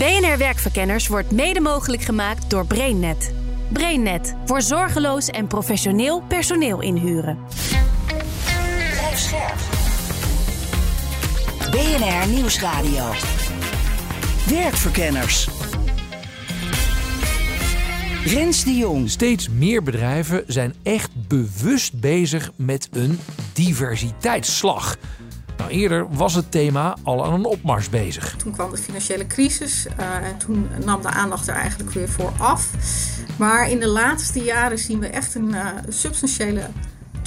BNR Werkverkenners wordt mede mogelijk gemaakt door BrainNet. BrainNet voor zorgeloos en professioneel personeel inhuren. BNR Nieuwsradio. Werkverkenners. Rens de Jong. Steeds meer bedrijven zijn echt bewust bezig met een diversiteitsslag. Nou, eerder was het thema al aan een opmars bezig. Toen kwam de financiële crisis uh, en toen nam de aandacht er eigenlijk weer voor af. Maar in de laatste jaren zien we echt een uh, substantiële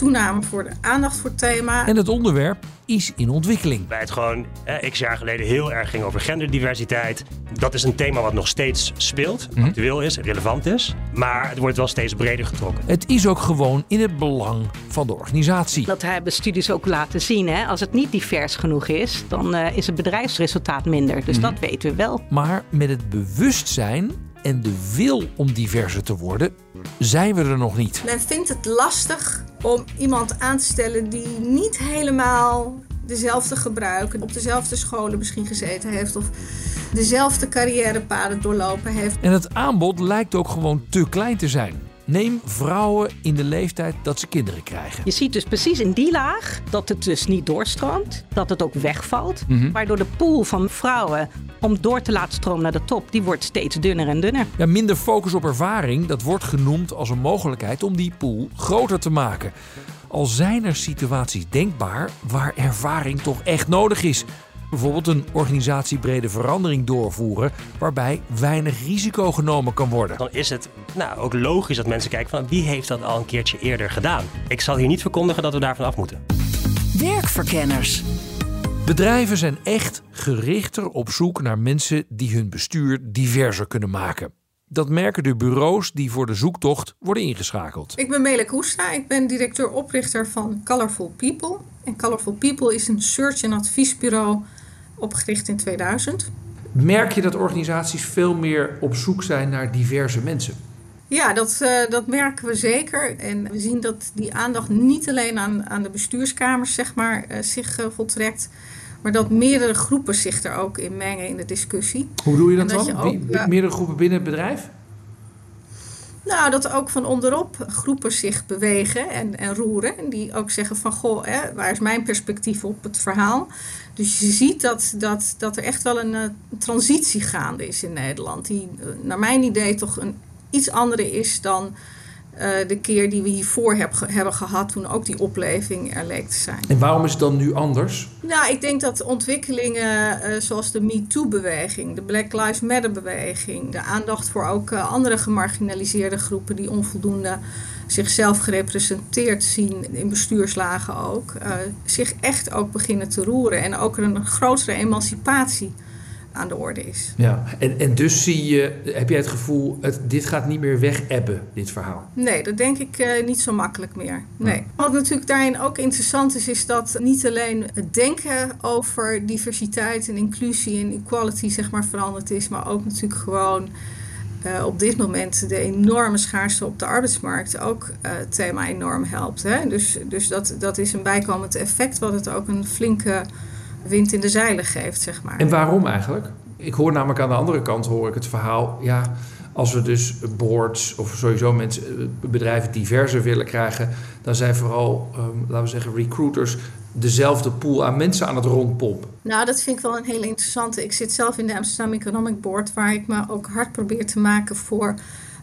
toename voor de aandacht voor het thema. En het onderwerp is in ontwikkeling. Bij het gewoon eh, x jaar geleden heel erg ging over genderdiversiteit. Dat is een thema wat nog steeds speelt, Mhm. actueel is, relevant is. Maar het wordt wel steeds breder getrokken. Het is ook gewoon in het belang van de organisatie. Dat hebben studies ook laten zien. Hè? Als het niet divers genoeg is, dan uh, is het bedrijfsresultaat minder. Dus Mhm. dat weten we wel. Maar met het bewustzijn en de wil om diverser te worden, zijn we er nog niet. Men vindt het lastig om iemand aan te stellen die niet helemaal dezelfde gebruiken, op dezelfde scholen misschien gezeten heeft of dezelfde carrièrepaden doorlopen heeft. En het aanbod lijkt ook gewoon te klein te zijn. Neem vrouwen in de leeftijd dat ze kinderen krijgen. Je ziet dus precies in die laag dat het dus niet doorstroomt, dat het ook wegvalt. Mhm. Waardoor de pool van vrouwen om door te laten stromen naar de top, die wordt steeds dunner en dunner. Ja, minder focus op ervaring, dat wordt genoemd als een mogelijkheid om die pool groter te maken. Al zijn er situaties denkbaar waar ervaring toch echt nodig is. Bijvoorbeeld een organisatiebrede verandering doorvoeren waarbij weinig risico genomen kan worden. Dan is het nou, ook logisch dat mensen kijken van wie heeft dat al een keertje eerder gedaan. Ik zal hier niet verkondigen dat we daarvan af moeten. Werkverkenners. Bedrijven zijn echt gerichter op zoek naar mensen die hun bestuur diverser kunnen maken. Dat merken de bureaus die voor de zoektocht worden ingeschakeld. Ik ben Mele Koestra, ik ben directeur-oprichter van Colorful People. En Colorful People is een search- en adviesbureau opgericht in 2000. Merk je dat organisaties veel meer op zoek zijn naar diverse mensen? Ja, dat, uh, dat merken we zeker. En we zien dat die aandacht niet alleen aan, aan de bestuurskamers zeg maar, uh, zich uh, voltrekt. Maar dat meerdere groepen zich er ook in mengen in de discussie. Hoe doe je dat, dan? je ook, meerdere groepen binnen het bedrijf? Nou, dat ook van onderop groepen zich bewegen en, en roeren. En die ook zeggen van, goh, hè, waar is mijn perspectief op het verhaal? Dus je ziet dat, dat, dat er echt wel een uh, transitie gaande is in Nederland. Die uh, naar mijn idee toch een iets andere is dan uh, de keer die we hiervoor heb, hebben gehad... toen ook die opleving er leek te zijn. En waarom is het dan nu anders? Nou, ik denk dat ontwikkelingen uh, zoals de MeToo-beweging, de Black Lives Matter-beweging, de aandacht voor ook uh, andere gemarginaliseerde groepen die onvoldoende zichzelf gerepresenteerd zien in bestuurslagen ook, zich echt ook beginnen te roeren en ook een grotere emancipatie aan de orde is. Ja, en, en dus zie je, heb jij het gevoel, het, dit gaat niet meer weg ebben, dit verhaal? Nee, dat denk ik uh, niet zo makkelijk meer. Nee. Ja. Wat natuurlijk daarin ook interessant is, is dat niet alleen het denken over diversiteit en inclusie en equality zeg maar veranderd is, maar ook natuurlijk gewoon uh, op dit moment de enorme schaarste op de arbeidsmarkt ook uh, het thema enorm helpt. Hè? Dus, dus dat, dat is een bijkomend effect wat het ook een flinke wind in de zeilen geeft, zeg maar. En waarom eigenlijk? Ik hoor namelijk aan de andere kant hoor ik het verhaal, ja, als we dus boards of sowieso mensen, eh, bedrijven diverser willen krijgen, dan zijn vooral, um, laten we zeggen, recruiters dezelfde pool aan mensen aan het rondpompen. Nou, dat vind ik wel een hele interessante. Ik zit zelf in de Amsterdam Economic Board, waar ik me ook hard probeer te maken voor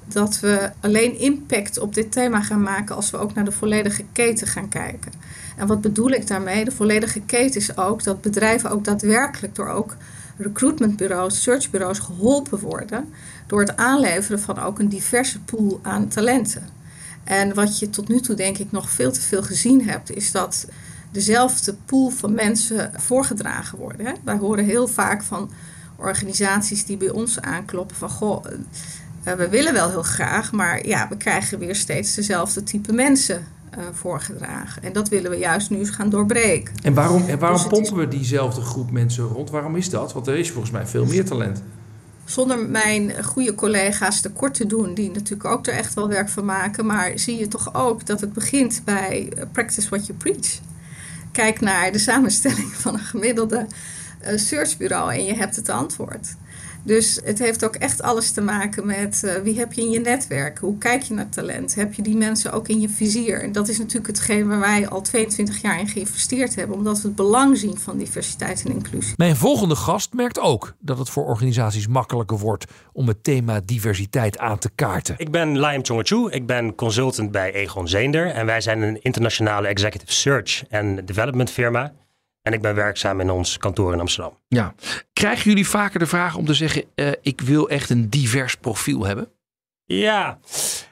dat we alleen impact op dit thema gaan maken als we ook naar de volledige keten gaan kijken. En wat bedoel ik daarmee? De volledige keten is ook dat bedrijven ook daadwerkelijk door ook recruitmentbureaus, searchbureaus geholpen worden door het aanleveren van ook een diverse pool aan talenten. En wat je tot nu toe denk ik nog veel te veel gezien hebt, is dat dezelfde pool van mensen voorgedragen worden. Wij horen heel vaak van organisaties die bij ons aankloppen van goh, uh, we willen wel heel graag, maar ja, we krijgen weer steeds dezelfde type mensen uh, voorgedragen. En dat willen we juist nu gaan doorbreken. En waarom, en waarom Dus pompen we diezelfde groep mensen rond? Waarom is dat? Want er is volgens mij veel meer talent. Zonder mijn goede collega's tekort te doen, die natuurlijk ook er echt wel werk van maken. Maar zie je toch ook dat het begint bij uh, practice what you preach. Kijk naar de samenstelling van een gemiddelde uh, searchbureau en je hebt het antwoord. Dus het heeft ook echt alles te maken met uh, wie heb je in je netwerk? Hoe kijk je naar talent? Heb je die mensen ook in je vizier? En dat is natuurlijk hetgeen waar wij al 22 jaar in geïnvesteerd hebben, omdat we het belang zien van diversiteit en inclusie. Mijn volgende gast merkt ook dat het voor organisaties makkelijker wordt om het thema diversiteit aan te kaarten. Ik ben Liam Chongachu, ik ben consultant bij Egon Zeender en wij zijn een internationale executive search en development firma. En ik ben werkzaam in ons kantoor in Amsterdam. Ja. Krijgen jullie vaker de vraag om te zeggen: uh, ik wil echt een divers profiel hebben? Ja,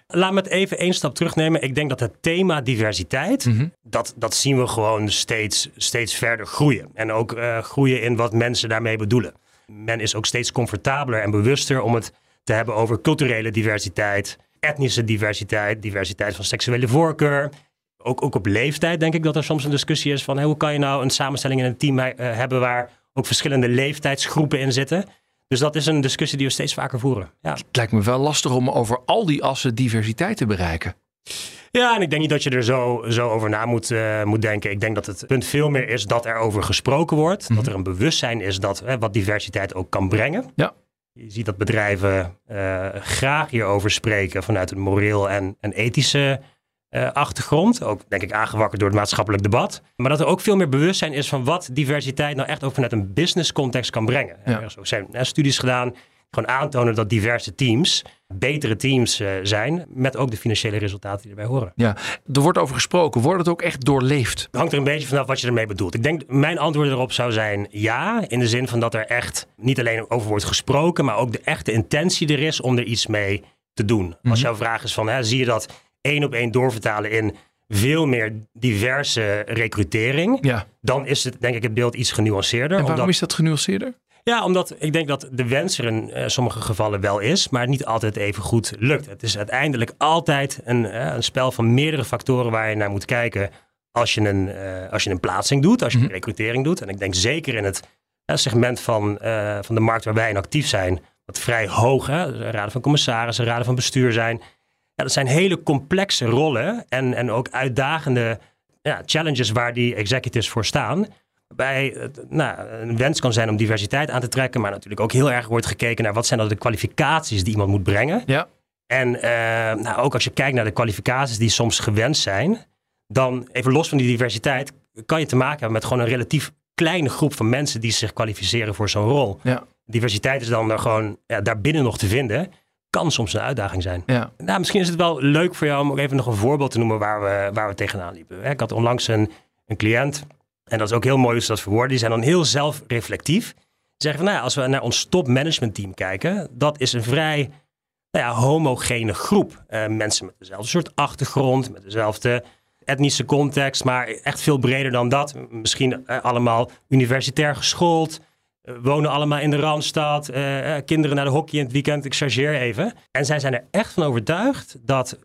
laat me het even één stap terugnemen. Ik denk dat het thema diversiteit, mm -hmm. dat, dat zien we gewoon steeds, steeds verder groeien. En ook uh, groeien in wat mensen daarmee bedoelen. Men is ook steeds comfortabeler en bewuster om het te hebben over culturele diversiteit, etnische diversiteit, diversiteit van seksuele voorkeur. Ook, ook op leeftijd denk ik dat er soms een discussie is van hey, hoe kan je nou een samenstelling in een team uh, hebben waar ook verschillende leeftijdsgroepen in zitten. Dus dat is een discussie die we steeds vaker voeren. Ja. Het lijkt me wel lastig om over al die assen diversiteit te bereiken. Ja, en ik denk niet dat je er zo, zo over na moet, uh, moet denken. Ik denk dat het punt veel meer is dat er over gesproken wordt. Mm -hmm. Dat er een bewustzijn is dat hè, wat diversiteit ook kan brengen. Ja. Je ziet dat bedrijven uh, graag hierover spreken vanuit een moreel en, en ethische uh, achtergrond. Ook denk ik aangewakkerd door het maatschappelijk debat. Maar dat er ook veel meer bewustzijn is van wat diversiteit nou echt ook vanuit een business context kan brengen. Ja. Er zijn studies gedaan gewoon aantonen dat diverse teams betere teams uh, zijn. Met ook de financiële resultaten die erbij horen. Ja, er wordt over gesproken. Wordt het ook echt doorleefd? Het hangt er een beetje vanaf wat je ermee bedoelt. Ik denk mijn antwoord erop zou zijn ja. In de zin van dat er echt niet alleen over wordt gesproken. Maar ook de echte intentie er is om er iets mee te doen. Mm -hmm. Als jouw vraag is van hè, zie je dat één op één doorvertalen in veel meer diverse recrutering, ja. dan is het denk ik het beeld iets genuanceerder. En waarom omdat, is dat genuanceerder? Ja, omdat ik denk dat de wens er in uh, sommige gevallen wel is, maar het niet altijd even goed lukt. Het is uiteindelijk altijd een, uh, een spel van meerdere factoren waar je naar moet kijken als je een, uh, als je een plaatsing doet, als je een recrutering doet. En ik denk zeker in het segment van, van de markt waar wij in actief zijn, wat vrij hoog, hè, raden van commissarissen, raden van bestuur zijn. Ja, dat zijn hele complexe rollen en, en ook uitdagende ja, challenges waar die executives voor staan. Waarbij het nou, een wens kan zijn om diversiteit aan te trekken, maar natuurlijk ook heel erg wordt gekeken naar wat zijn dan de kwalificaties die iemand moet brengen. Ja. En uh, nou, ook als je kijkt naar de kwalificaties die soms gewenst zijn, dan even los van die diversiteit kan je te maken hebben met gewoon een relatief kleine groep van mensen die zich kwalificeren voor zo'n rol. Ja. Diversiteit is dan gewoon ja, daarbinnen nog te vinden kan soms een uitdaging zijn. Ja. Nou, misschien is het wel leuk voor jou om ook even nog een voorbeeld te noemen waar we, waar we tegenaan liepen. Ik had onlangs een, een cliënt, en dat is ook heel mooi hoe ze dat verwoorden, die zijn dan heel zelfreflectief. Die zeggen van, nou ja, als we naar ons topmanagement team kijken, dat is een vrij nou ja, homogene groep. Uh, mensen met dezelfde soort achtergrond, met dezelfde etnische context, maar echt veel breder dan dat. Misschien uh, allemaal universitair geschoold, wonen allemaal in de Randstad. Uh, kinderen naar de hockey in het weekend. Ik chargeer even. En zij zijn er echt van overtuigd dat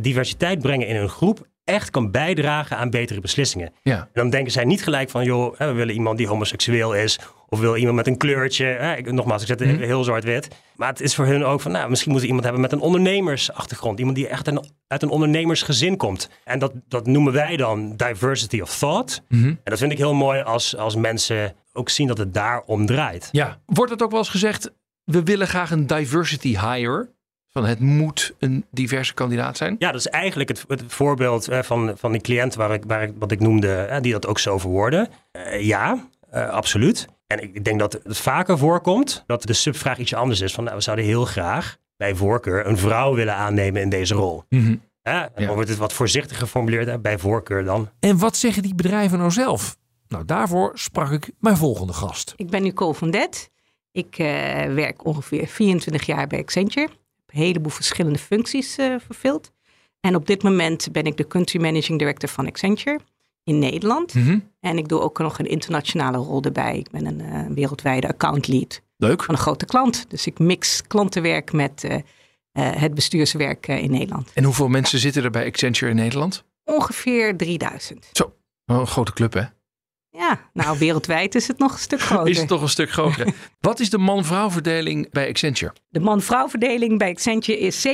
diversiteit brengen in een groep echt kan bijdragen aan betere beslissingen. Ja. En dan denken zij niet gelijk van, joh, we willen iemand die homoseksueel is. Of wil iemand met een kleurtje. Hè? Ik, nogmaals, ik zet het mm. heel zwart-wit. Maar het is voor hun ook van, nou, misschien moet iemand hebben met een ondernemersachtergrond. Iemand die echt een, uit een ondernemersgezin komt. En dat, dat noemen wij dan diversity of thought. Mm -hmm. En dat vind ik heel mooi als, als mensen ook zien dat het daar om draait. Ja. Wordt het ook wel eens gezegd, we willen graag een diversity hire? Van het moet een diverse kandidaat zijn? Ja, dat is eigenlijk het, het voorbeeld uh, van, van die cliënt waar ik, waar ik, wat ik noemde, uh, die dat ook zo verwoorden. Uh, ja, absoluut. En ik denk dat het vaker voorkomt dat de subvraag iets anders is. Van nou, we zouden heel graag bij voorkeur een vrouw willen aannemen in deze rol. Mm -hmm. en dan ja. wordt het wat voorzichtig geformuleerd, hè, bij voorkeur dan. En wat zeggen die bedrijven nou zelf? Nou, daarvoor sprak ik mijn volgende gast. Ik ben Nicole van Det. Ik werk ongeveer 24 jaar bij Accenture een heleboel verschillende functies uh, vervuld. En op dit moment ben ik de Country Managing Director van Accenture in Nederland. Mm -hmm. En ik doe ook nog een internationale rol erbij. Ik ben een uh, wereldwijde account lead. Leuk. van een grote klant. Dus ik mix klantenwerk met eh, eh, het bestuurswerk in Nederland. En hoeveel mensen zitten er bij Accenture in Nederland? Ongeveer 3000. Zo, een grote club hè? Ja, nou wereldwijd is het nog een stuk groter. Is het toch een stuk groter. Wat is de man-vrouw verdeling bij Accenture? De man-vrouw verdeling bij Accenture is 47%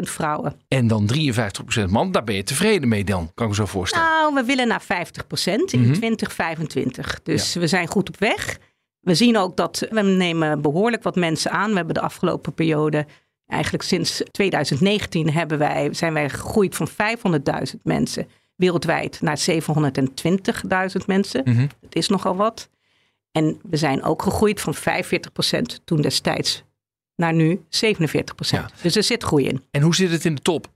vrouwen. En dan 53% man. Daar ben je tevreden mee dan, kan ik me zo voorstellen. Nou, we willen naar 50% in Mhm. 2025. Dus we zijn goed op weg. We zien ook dat we nemen behoorlijk wat mensen aan. We hebben de afgelopen periode, eigenlijk sinds 2019, hebben wij, zijn wij gegroeid van 500.000 mensen wereldwijd naar 720.000 mensen. Mhm. Dat is nogal wat. En we zijn ook gegroeid van 45% toen destijds naar nu 47%. Ja. Dus er zit groei in. En hoe zit het in de top?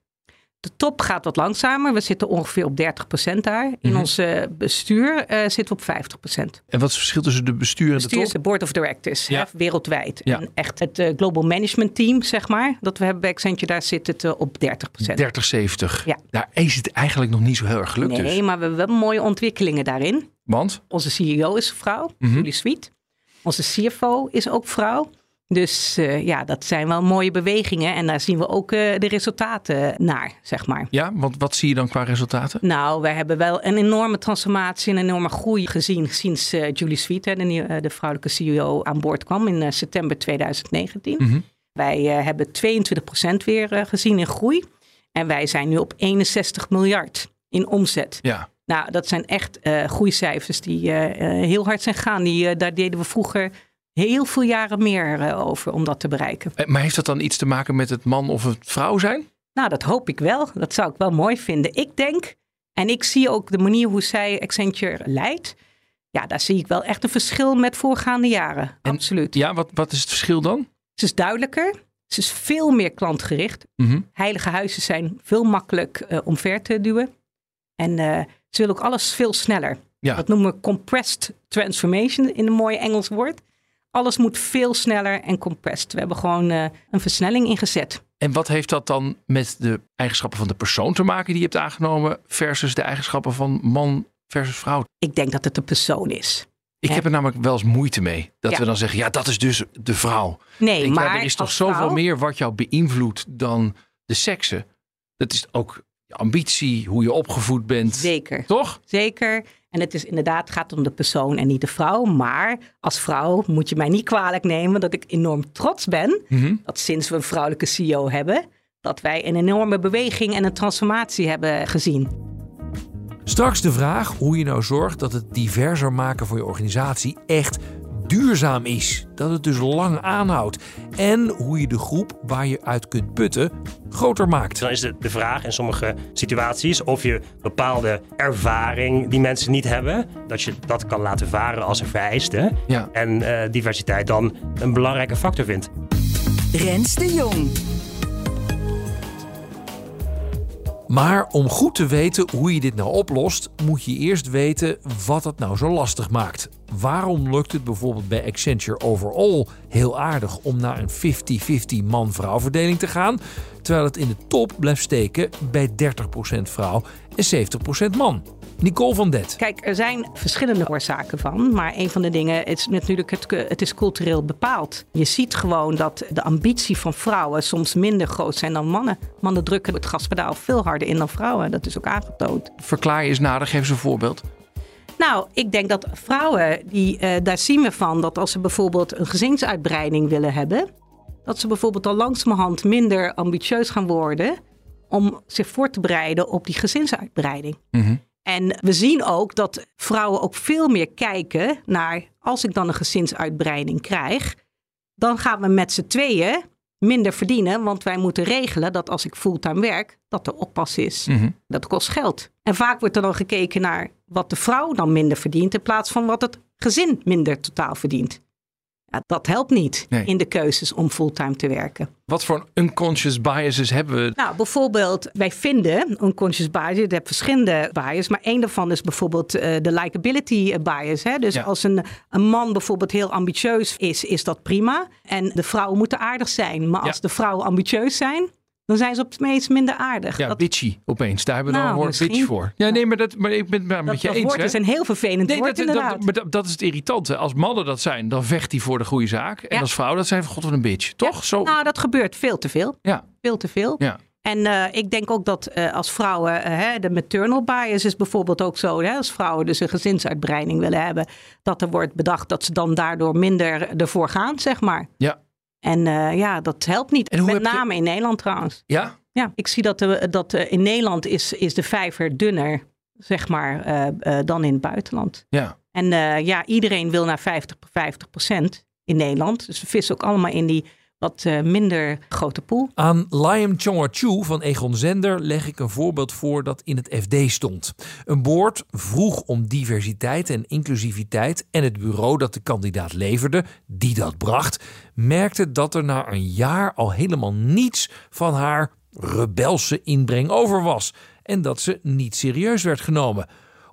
De top gaat wat langzamer. We zitten ongeveer op 30% daar. In Mhm. ons eh, bestuur eh, zitten we op 50%. En wat is het verschil tussen de bestuur en de Bestuur is top? de board of directors, Ja. hè, wereldwijd. Ja. En echt het eh, global management team, zeg maar, dat we hebben bij Accenture, daar zit het op 30%. 30-70. Ja. Daar is het eigenlijk nog niet zo heel erg gelukt nee, dus. maar we hebben wel mooie ontwikkelingen daarin. Want? Onze CEO is een vrouw, Mhm. Julie Sweet. Onze CFO is ook vrouw. Dus eh, ja, dat zijn wel mooie bewegingen. En daar zien we ook eh, de resultaten naar, zeg maar. Ja, want wat zie je dan qua resultaten? Nou, wij hebben wel een enorme transformatie, een enorme groei gezien sinds eh, Julie Sweet, hè, de, vrouwelijke CEO, aan boord kwam in september 2019. Mhm. Wij hebben 22% weer gezien in groei. En wij zijn nu op 61 miljard in omzet. Ja. Nou, dat zijn echt groeicijfers die heel hard zijn gegaan. Die, daar deden we vroeger heel veel jaren meer eh, over om dat te bereiken. Eh, Maar heeft dat dan iets te maken met het man of het vrouw zijn? Nou, dat hoop ik wel. Dat zou ik wel mooi vinden. Ik denk, en ik zie ook de manier hoe zij Accenture leidt. Ja, daar zie ik wel echt een verschil met voorgaande jaren. En- Absoluut. Ja, wat, wat is het verschil dan? Ze is duidelijker. Ze is veel meer klantgericht. Mhm. Heilige huizen zijn veel makkelijk eh, omver te duwen. En ze willen ook alles veel sneller. Ja. Dat noemen we compressed transformation in een mooi Engels woord. Alles moet veel sneller en compressed. We hebben gewoon eh, een versnelling ingezet. En wat heeft dat dan met de eigenschappen van de persoon te maken die je hebt aangenomen versus de eigenschappen van man versus vrouw? Ik denk dat het de persoon is. Ik heb er namelijk wel eens moeite mee. Dat Ja. we dan zeggen, ja, dat is dus de vrouw. Nee, ja, maar er is toch zoveel vrouw- meer wat jou beïnvloedt dan de seksen. Dat is ook je ambitie, hoe je opgevoed bent. Zeker, Toch? zeker. En het is inderdaad gaat om de persoon en niet de vrouw. Maar als vrouw moet je mij niet kwalijk nemen dat ik enorm trots ben Mhm. dat sinds we een vrouwelijke CEO hebben, dat wij een enorme beweging en een transformatie hebben gezien. Straks de vraag hoe je nou zorgt dat het diverser maken van je organisatie echt duurzaam is. Dat het dus lang aanhoudt. En hoe je de groep waar je uit kunt putten groter maakt. Dan is de, de vraag in sommige situaties of je bepaalde ervaring die mensen niet hebben, dat je dat kan laten varen als een vereiste. Ja. En eh, diversiteit dan een belangrijke factor vindt. Rens de Jong. Maar om goed te weten hoe je dit nou oplost, moet je eerst weten wat het nou zo lastig maakt. Waarom lukt het bijvoorbeeld bij Accenture overall heel aardig om naar een 50-50 man-vrouw verdeling te gaan, terwijl het in de top blijft steken bij 30% vrouw en 70% man? Nicole van Det. Kijk, er zijn verschillende oorzaken van. Maar een van de dingen is natuurlijk, het, het is cultureel bepaald. Je ziet gewoon dat de ambitie van vrouwen soms minder groot zijn dan mannen. Mannen drukken het gaspedaal veel harder in dan vrouwen. Dat is ook aangetoond. Verklaar je eens nader, geef eens een voorbeeld. Nou, ik denk dat vrouwen, die, eh, daar zien we van dat als ze bijvoorbeeld een gezinsuitbreiding willen hebben, dat ze bijvoorbeeld al langzamerhand minder ambitieus gaan worden om zich voor te bereiden op die gezinsuitbreiding. Mhm. En we zien ook dat vrouwen ook veel meer kijken naar als ik dan een gezinsuitbreiding krijg, dan gaan we met z'n tweeën minder verdienen, want wij moeten regelen dat als ik fulltime werk, dat er oppas is. Mhm. Dat kost geld. En vaak wordt er dan gekeken naar wat de vrouw dan minder verdient in plaats van wat het gezin minder totaal verdient. Ja, dat helpt niet Nee. in de keuzes om fulltime te werken. Wat voor unconscious biases hebben we? Nou, bijvoorbeeld, wij vinden unconscious bias, je hebt verschillende bias, maar één daarvan is bijvoorbeeld eh, de likability bias. Hè? Dus Ja. als een, een man bijvoorbeeld heel ambitieus is, is dat prima. En de vrouwen moeten aardig zijn. Maar als de vrouwen ambitieus zijn, dan zijn ze op het meest minder aardig. Ja, dat, bitchy opeens. Daar hebben we dan Nou, een woord bitch voor. Ja, nee, maar, dat, maar ik ben het dat, met je dat eens. woord hè. is een heel vervelend Nee, woord dat, dat, maar dat, dat is het irritante. Als mannen dat zijn, dan vecht hij voor de goede zaak. En Ja. als vrouw, dat zijn van god wat een bitch. Toch? Zo. Nou, dat gebeurt veel te veel. Ja. Veel te veel. Ja. En eh, ik denk ook dat eh, als vrouwen, eh, hè, de maternal bias is bijvoorbeeld ook zo. Hè, als vrouwen dus een gezinsuitbreiding willen hebben, dat er wordt bedacht dat ze dan daardoor minder ervoor gaan, zeg maar. Ja. En eh, ja, dat helpt niet. Met je- name in Nederland trouwens. Ja? Ja, ik zie dat, de, dat eh, in Nederland is, is de vijver dunner, zeg maar, eh, eh, dan in het buitenland. Ja. En eh, ja, iedereen wil naar 50, 50 procent in Nederland. Dus we vissen ook allemaal in die wat eh, minder grote pool. Aan Liam Chonga-Chu van Egon Zender leg ik een voorbeeld voor dat in het FD stond. Een boord vroeg om diversiteit en inclusiviteit en het bureau dat de kandidaat leverde, die dat bracht, merkte dat er na een jaar al helemaal niets van haar rebelse inbreng over was en dat ze niet serieus werd genomen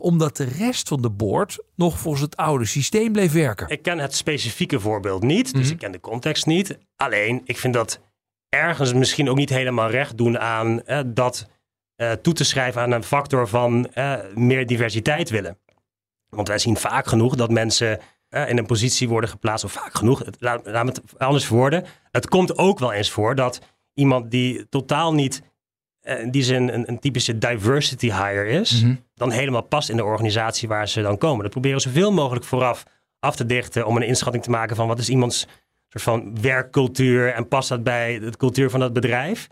omdat de rest van de boord nog volgens het oude systeem bleef werken. Ik ken het specifieke voorbeeld niet, dus ik ken de context niet. Alleen, ik vind dat ergens misschien ook niet helemaal recht doen aan eh, dat eh, toe te schrijven aan een factor van eh, meer diversiteit willen. Want wij zien vaak genoeg dat mensen eh, in een positie worden geplaatst, of vaak genoeg, het- laat, laat me het anders verwoorden. Het komt ook wel eens voor dat iemand die totaal niet, in die zin een, een typische diversity hire is, Mhm. dan helemaal past in de organisatie waar ze dan komen. Dat proberen we zoveel mogelijk vooraf af te dichten om een inschatting te maken van wat is iemands soort van werkcultuur en past dat bij de cultuur van dat bedrijf.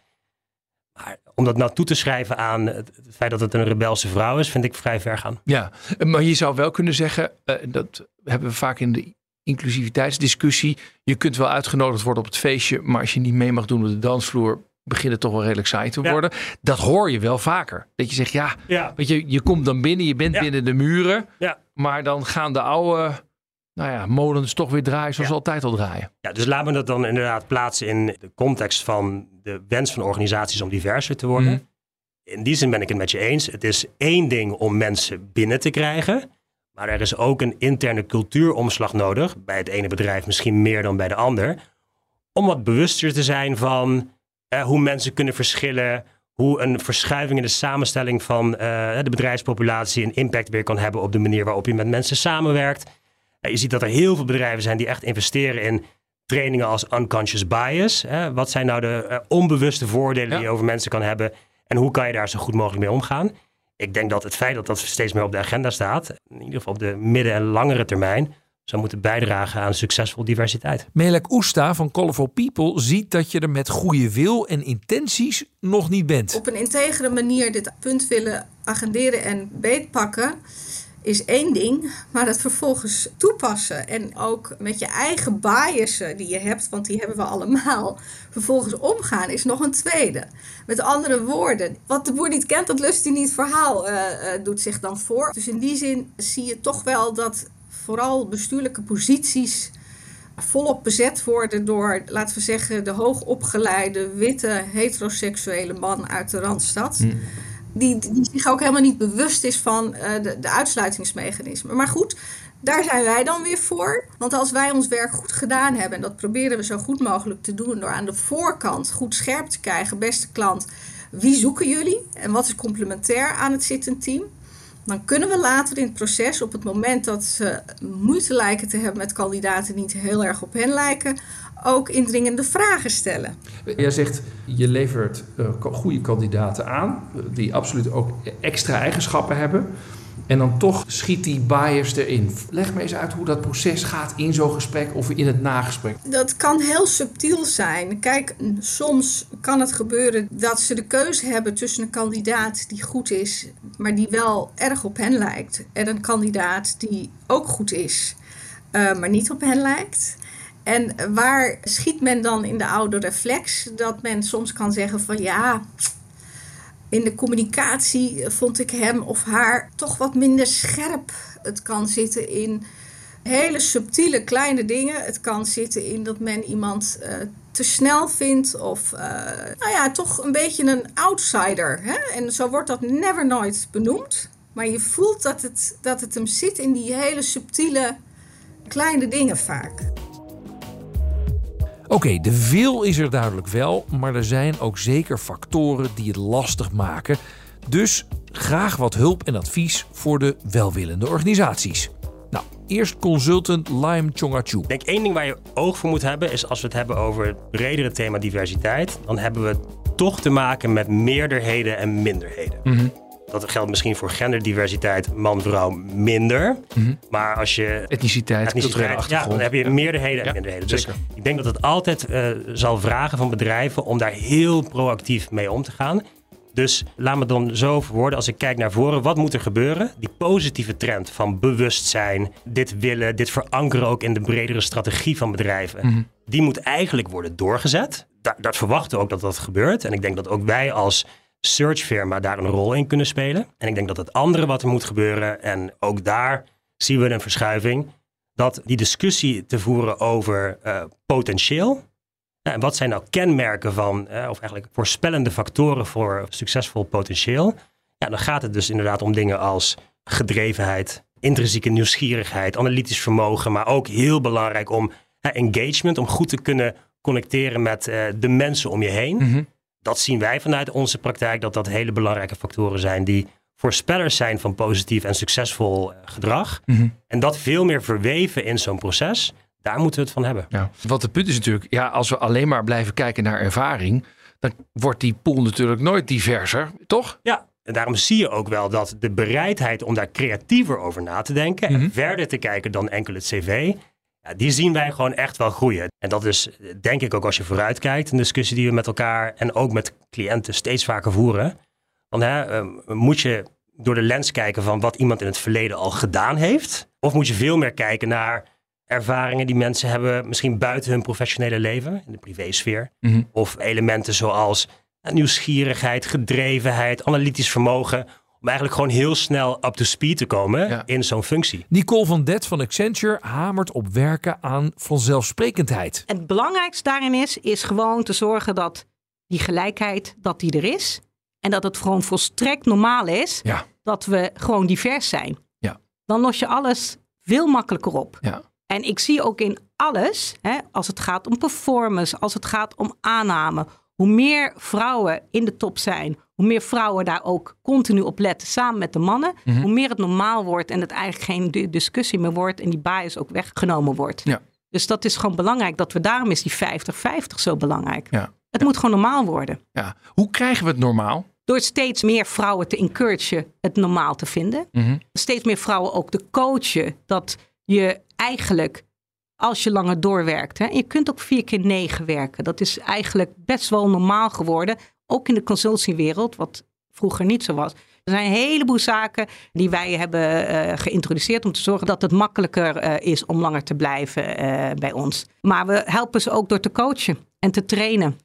Maar om dat nou toe te schrijven aan het, het feit dat het een rebelse vrouw is, vind ik vrij ver gaan. Ja, maar je zou wel kunnen zeggen, eh, dat hebben we vaak in de inclusiviteitsdiscussie. Je kunt wel uitgenodigd worden op het feestje, maar als je niet mee mag doen op de dansvloer, begint het toch wel redelijk saai te Ja. worden. Dat hoor je wel vaker. Dat je zegt, ja, Ja, weet je, je komt dan binnen, je bent Ja. binnen de muren, maar dan gaan de oude, nou ja, molens toch weer draaien zoals altijd al draaien. ja, dus laten we dat dan inderdaad plaatsen in de context van de wens van organisaties om diverser te worden. Mhm. In die zin ben ik het met je eens. Het is één ding om mensen binnen te krijgen. Maar er is ook een interne cultuuromslag nodig. Bij het ene bedrijf misschien meer dan bij de ander. Om wat bewuster te zijn van eh, hoe mensen kunnen verschillen. Hoe een verschuiving in de samenstelling van eh, de bedrijfspopulatie een impact weer kan hebben op de manier waarop je met mensen samenwerkt. Eh, je ziet dat er heel veel bedrijven zijn die echt investeren in trainingen als unconscious bias. Wat zijn nou de onbewuste voordelen Ja. die je over mensen kan hebben? En hoe kan je daar zo goed mogelijk mee omgaan? Ik denk dat het feit dat dat steeds meer op de agenda staat, in ieder geval op de midden- en langere termijn, zou moeten bijdragen aan succesvol diversiteit. Melek Oesta van Colorful People ziet dat je er met goede wil en intenties nog niet bent. Op een integere manier dit punt willen agenderen en beetpakken is één ding, maar het vervolgens toepassen en ook met je eigen biasen die je hebt, want die hebben we allemaal, vervolgens omgaan is nog een tweede. Met andere woorden, wat de boer niet kent, dat lust hij niet verhaal eh, eh, doet zich dan voor. Dus in die zin zie je toch wel dat vooral bestuurlijke posities volop bezet worden door, laten we zeggen, de hoogopgeleide, witte, heteroseksuele man uit de Randstad. Die, die zich ook helemaal niet bewust is van eh, de, de uitsluitingsmechanismen. Maar goed, daar zijn wij dan weer voor. Want als wij ons werk goed gedaan hebben, en dat proberen we zo goed mogelijk te doen door aan de voorkant goed scherp te krijgen, beste klant, wie zoeken jullie en wat is complementair aan het zittend team? Dan kunnen we later in het proces, op het moment dat ze moeite lijken te hebben met kandidaten die niet heel erg op hen lijken, ook indringende vragen stellen. Jij zegt, je levert ko- goede kandidaten aan, eh, die absoluut ook extra eigenschappen hebben. En dan toch schiet die bias erin. Leg me eens uit hoe dat proces gaat in zo'n gesprek of in het nagesprek. Dat kan heel subtiel zijn. Kijk, soms kan het gebeuren dat ze de keuze hebben tussen een kandidaat die goed is, maar die wel erg op hen lijkt, en een kandidaat die ook goed is, eh, maar niet op hen lijkt. En waar schiet men dan in de oude reflex? Dat men soms kan zeggen van ja, in de communicatie vond ik hem of haar toch wat minder scherp. Het kan zitten in hele subtiele kleine dingen. Het kan zitten in dat men iemand eh, te snel vindt of eh, nou ja, toch een beetje een outsider. Hè? En zo wordt dat never nooit benoemd. Maar je voelt dat het, dat het hem zit in die hele subtiele kleine dingen vaak. Oké, de veel is er duidelijk wel, maar er zijn ook zeker factoren die het lastig maken. Dus graag wat hulp en advies voor de welwillende organisaties. Nou, eerst consultant Lime Chongachu. Ik denk één ding waar je oog voor moet hebben is als we het hebben over het bredere thema diversiteit, dan hebben we toch te maken met meerderheden en minderheden. Dat geldt misschien voor genderdiversiteit, man-vrouw minder. Maar als je Etniciteit, culturele ja, dan heb je meerderheden en Ja, minderheden. Dus zeker. ik denk dat het altijd eh, zal vragen van bedrijven om daar heel proactief mee om te gaan. Dus laat me dan zo verwoorden, als ik kijk naar voren, wat moet er gebeuren? Die positieve trend van bewustzijn, dit willen, dit verankeren ook in de bredere strategie van bedrijven, die moet eigenlijk worden doorgezet. Da dat verwachten we ook dat dat gebeurt. En ik denk dat ook wij als searchfirma daar een rol in kunnen spelen. En ik denk dat het andere wat er moet gebeuren, en ook daar zien we een verschuiving, dat die discussie te voeren over eh, potentieel. Ja, en wat zijn nou kenmerken van, eh, of eigenlijk voorspellende factoren voor succesvol potentieel? Ja, dan gaat het dus inderdaad om dingen als gedrevenheid, intrinsieke nieuwsgierigheid, analytisch vermogen, maar ook heel belangrijk om engagement, om goed te kunnen connecteren met eh, de mensen om je heen. Mhm. Dat zien wij vanuit onze praktijk, dat dat hele belangrijke factoren zijn die voorspellers zijn van positief en succesvol eh, gedrag. Mhm. En dat veel meer verweven in zo'n proces, daar moeten we het van hebben. Ja. Want het punt is natuurlijk, ja, als we alleen maar blijven kijken naar ervaring, dan wordt die pool natuurlijk nooit diverser, toch? Ja, en daarom zie je ook wel dat de bereidheid om daar creatiever over na te denken Mhm. en verder te kijken dan enkel het cv, ja, die zien wij gewoon echt wel groeien. En dat is denk ik ook als je vooruitkijkt, een discussie die we met elkaar en ook met cliënten steeds vaker voeren. Dan hè, eh, moet je door de lens kijken van wat iemand in het verleden al gedaan heeft, of moet je veel meer kijken naar ervaringen die mensen hebben, misschien buiten hun professionele leven, in de privésfeer. Mhm. Of elementen zoals nieuwsgierigheid, gedrevenheid, analytisch vermogen. Om eigenlijk gewoon heel snel up to speed te komen Ja. in zo'n functie. Nicole van Det van Accenture hamert op werken aan vanzelfsprekendheid. En het belangrijkste daarin is, is gewoon te zorgen dat die gelijkheid, dat die er is. En dat het gewoon volstrekt normaal is Ja. dat we gewoon divers zijn. Ja. Dan los je alles veel makkelijker op. Ja. En ik zie ook in alles, hè, als het gaat om performance, als het gaat om aanname, hoe meer vrouwen in de top zijn, hoe meer vrouwen daar ook continu op letten samen met de mannen, Mhm. hoe meer het normaal wordt en het eigenlijk geen di- discussie meer wordt en die bias ook weggenomen wordt. Ja. Dus dat is gewoon belangrijk. Dat we daarom is die 50-50 zo belangrijk. Ja. Het moet gewoon normaal worden. ja. Hoe krijgen we het normaal? Door steeds meer vrouwen te encouragen het normaal te vinden. Mhm. Steeds meer vrouwen ook te coachen. Dat je eigenlijk, als je langer doorwerkt. Hè, je kunt ook vier keer negen werken. Dat is eigenlijk best wel normaal geworden. Ook in de consultiewereld, wat vroeger niet zo was. Er zijn een heleboel zaken die wij hebben eh, geïntroduceerd om te zorgen dat het makkelijker eh, is om langer te blijven eh, bij ons. Maar we helpen ze ook door te coachen en te trainen.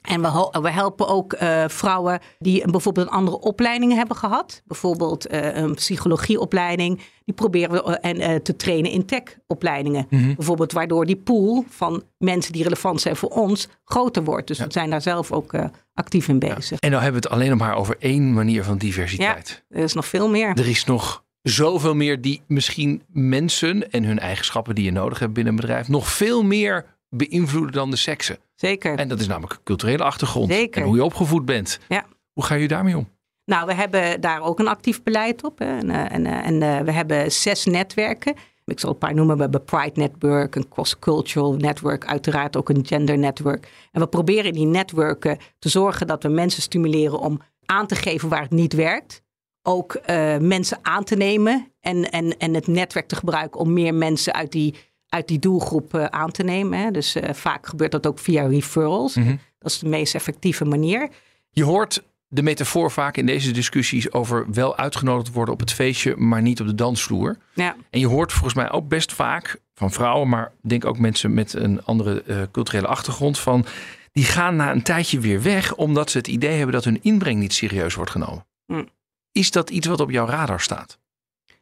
En we, we helpen ook eh, vrouwen die een, bijvoorbeeld een andere opleiding hebben gehad. Bijvoorbeeld eh, een psychologieopleiding. Die proberen we eh, en, te trainen in tech-opleidingen. Bijvoorbeeld waardoor die pool van mensen die relevant zijn voor ons groter wordt. Dus we zijn daar zelf ook actief in bezig. En nou hebben we het alleen nog maar over één manier van diversiteit. Er is nog veel meer. Er is nog zoveel meer die misschien mensen en hun eigenschappen die je nodig hebt binnen een bedrijf nog veel meer beïnvloeden dan de seksen. Zeker. En dat is namelijk culturele achtergrond Zeker. en hoe je opgevoed bent. Ja. Hoe ga je daarmee om? Nou, we hebben daar ook een actief beleid op. Hè. En, eh, en, eh, en eh, we hebben zes netwerken. Ik zal een paar noemen. We hebben Pride Network, een cross-cultural network, uiteraard ook een gender network. En we proberen in die netwerken te zorgen dat we mensen stimuleren om aan te geven waar het niet werkt. Ook mensen aan te nemen en, en, en het netwerk te gebruiken om meer mensen uit die, uit die doelgroep eh, aan te nemen. Hè. Dus eh, vaak gebeurt dat ook via referrals. Dat is de meest effectieve manier. Je hoort de metafoor vaak in deze discussies over wel uitgenodigd worden op het feestje, maar niet op de dansvloer. Ja. En je hoort volgens mij ook best vaak van vrouwen, maar denk ook mensen met een andere eh, culturele achtergrond van die gaan na een tijdje weer weg omdat ze het idee hebben dat hun inbreng niet serieus wordt genomen. Hm. Is dat iets wat op jouw radar staat?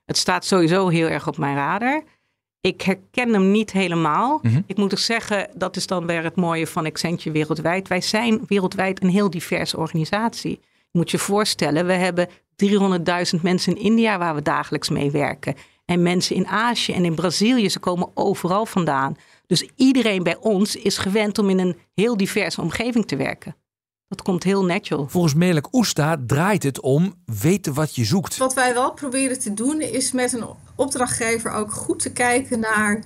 Het staat sowieso heel erg op mijn radar. Ik herken hem niet helemaal. Mhm. Ik moet ook zeggen, dat is dan weer het mooie van Accenture wereldwijd. Wij zijn wereldwijd een heel diverse organisatie. Je moet je voorstellen, we hebben 300.000 mensen in India waar we dagelijks mee werken. En mensen in Azië en in Brazilië, ze komen overal vandaan. Dus iedereen bij ons is gewend om in een heel diverse omgeving te werken. Dat komt heel natural. Volgens Melek Oesta draait het om weten wat je zoekt. Wat wij wel proberen te doen is met een opdrachtgever ook goed te kijken naar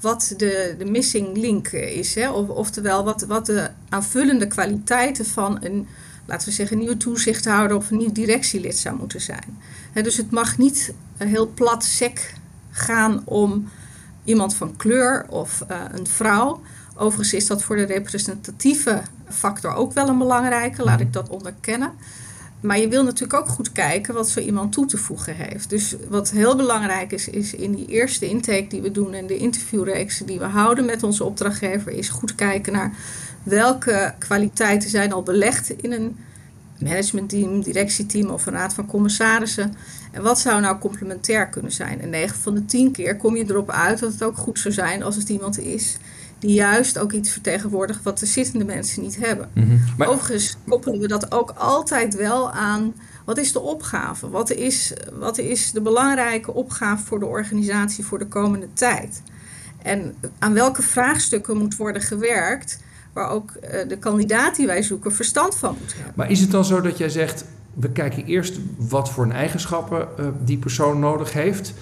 wat de, de missing link is. Hè? Of, oftewel wat, wat de aanvullende kwaliteiten van een, laten we zeggen, nieuwe toezichthouder of een nieuw directielid zou moeten zijn. dus het mag niet heel plat sec gaan om iemand van kleur of uh, een vrouw. Overigens is dat voor de representatieve factor ook wel een belangrijke, laat ik dat onderkennen. Maar je wil natuurlijk ook goed kijken wat zo iemand toe te voegen heeft. Dus wat heel belangrijk is, is in die eerste intake die we doen en de interviewreeksen die we houden met onze opdrachtgever, is goed kijken naar welke kwaliteiten zijn al belegd in een managementteam, directieteam of een raad van commissarissen. En wat zou nou complementair kunnen zijn? En 9 van de 10 keer kom je erop uit dat het ook goed zou zijn als het iemand is die juist ook iets vertegenwoordigt wat de zittende mensen niet hebben. Mhm. maar... Overigens koppelen we dat ook altijd wel aan wat is de opgave? Wat is, wat is de belangrijke opgave voor de organisatie voor de komende tijd? En aan welke vraagstukken moet worden gewerkt waar ook eh, de kandidaat die wij zoeken verstand van moet hebben. Maar is het dan zo dat jij zegt, we kijken eerst wat voor een eigenschappen uh, die persoon nodig heeft,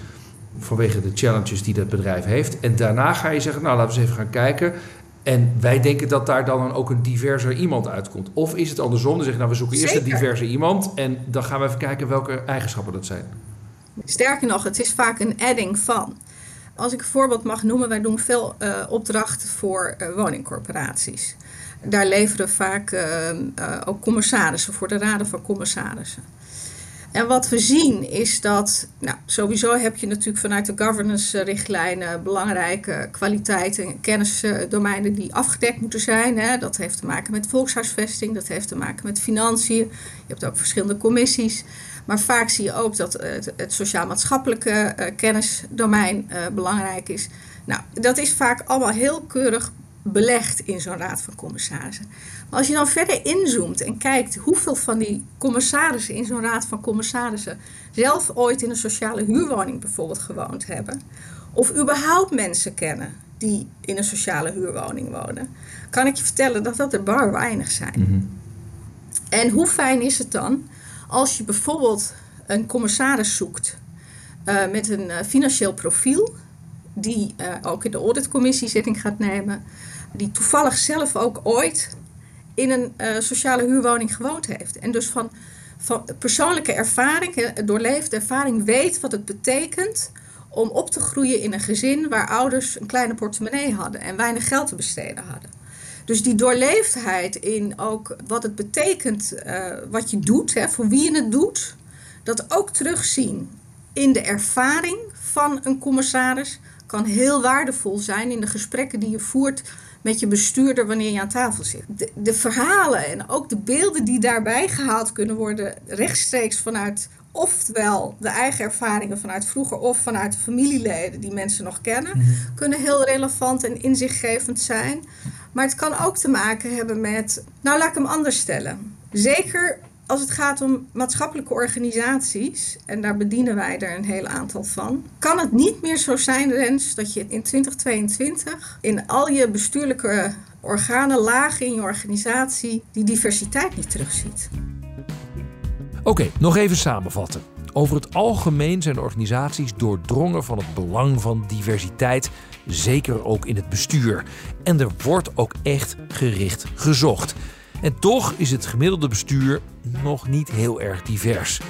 vanwege de challenges die dat bedrijf heeft, en daarna ga je zeggen, nou laten we eens even gaan kijken. En wij denken dat daar dan ook een diverser iemand uitkomt. Of is het andersom? Dan zeggen nou, we zoeken eerst een diverse iemand en dan gaan we even kijken welke eigenschappen dat zijn. Sterker nog, het is vaak een adding van. Als ik een voorbeeld mag noemen, wij doen veel uh, opdrachten voor uh, woningcorporaties. Daar leveren vaak uh, ook commissarissen voor de raden van commissarissen. En wat we zien is dat, nou, sowieso heb je natuurlijk vanuit de governance-richtlijnen belangrijke kwaliteiten en kennisdomeinen die afgedekt moeten zijn. Hè. Dat heeft te maken met volkshuisvesting, dat heeft te maken met financiën. Je hebt ook verschillende commissies. Maar vaak zie je ook dat het, het sociaal-maatschappelijke uh, kennisdomein uh, belangrijk is. Nou, dat is vaak allemaal heel keurig belegd in zo'n raad van commissarissen. Maar als je dan verder inzoomt en kijkt hoeveel van die commissarissen in zo'n raad van commissarissen zelf ooit in een sociale huurwoning bijvoorbeeld gewoond hebben, of überhaupt mensen kennen die in een sociale huurwoning wonen, kan ik je vertellen dat dat er bar weinig zijn. Mhm. En hoe fijn is het dan als je bijvoorbeeld een commissaris zoekt uh, met een uh, financieel profiel, die uh, ook in de auditcommissie zitting gaat nemen, die toevallig zelf ook ooit in een sociale huurwoning gewoond heeft. En dus van, van persoonlijke ervaring, doorleefde ervaring, weet wat het betekent om op te groeien in een gezin waar ouders een kleine portemonnee hadden en weinig geld te besteden hadden. Dus die doorleefdheid in ook wat het betekent, uh, wat je doet, hè, voor wie je het doet, dat ook terugzien in de ervaring van een commissaris kan heel waardevol zijn in de gesprekken die je voert met je bestuurder wanneer je aan tafel zit. De, de verhalen en ook de beelden die daarbij gehaald kunnen worden, rechtstreeks vanuit oftewel de eigen ervaringen vanuit vroeger of vanuit de familieleden die mensen nog kennen, Mhm. kunnen heel relevant en inzichtgevend zijn. Maar het kan ook te maken hebben met, nou laat ik hem anders stellen. Zeker als het gaat om maatschappelijke organisaties, en daar bedienen wij er een heel aantal van, kan het niet meer zo zijn, Rens, dat je in 2022 in al je bestuurlijke organen, lagen in je organisatie, die diversiteit niet terugziet. Oké, nog even samenvatten. Over het algemeen zijn organisaties doordrongen van het belang van diversiteit, zeker ook in het bestuur. En er wordt ook echt gericht gezocht. En toch is het gemiddelde bestuur nog niet heel erg divers.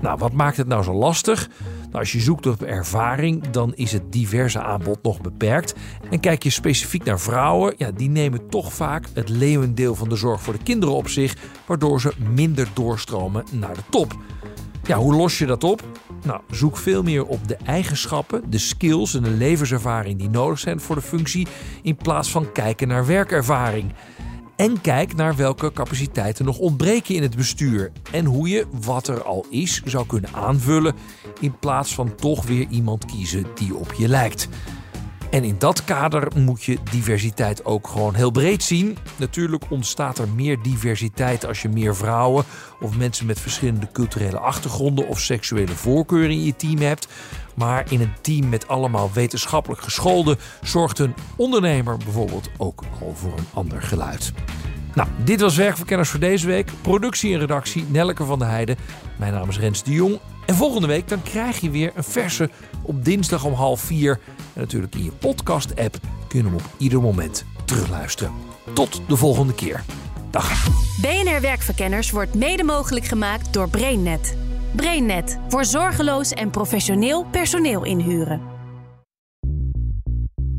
Nou, wat maakt het nou zo lastig? Nou, als je zoekt op ervaring, dan is het diverse aanbod nog beperkt. En kijk je specifiek naar vrouwen, ja, die nemen toch vaak het leeuwendeel van de zorg voor de kinderen op zich, waardoor ze minder doorstromen naar de top. Ja, hoe los je dat op? Nou, zoek veel meer op de eigenschappen, de skills en de levenservaring die nodig zijn voor de functie, in plaats van kijken naar werkervaring. En kijk naar welke capaciteiten nog ontbreken in het bestuur en hoe je wat er al is zou kunnen aanvullen in plaats van toch weer iemand kiezen die op je lijkt. En in dat kader moet je diversiteit ook gewoon heel breed zien. Natuurlijk ontstaat er meer diversiteit als je meer vrouwen of mensen met verschillende culturele achtergronden of seksuele voorkeuren in je team hebt. Maar in een team met allemaal wetenschappelijk gescholden zorgt een ondernemer bijvoorbeeld ook al voor een ander geluid. Nou, dit was Werkverkenners voor deze week. Productie en redactie Nelleke van der Heijden. Mijn naam is Rens de Jong. En volgende week dan krijg je weer een verse op dinsdag om half vier. En natuurlijk in je podcast-app kun je hem op ieder moment terugluisteren. Tot de volgende keer. Dag. BNR Werkverkenners wordt mede mogelijk gemaakt door BrainNet. BrainNet voor zorgeloos en professioneel personeel inhuren.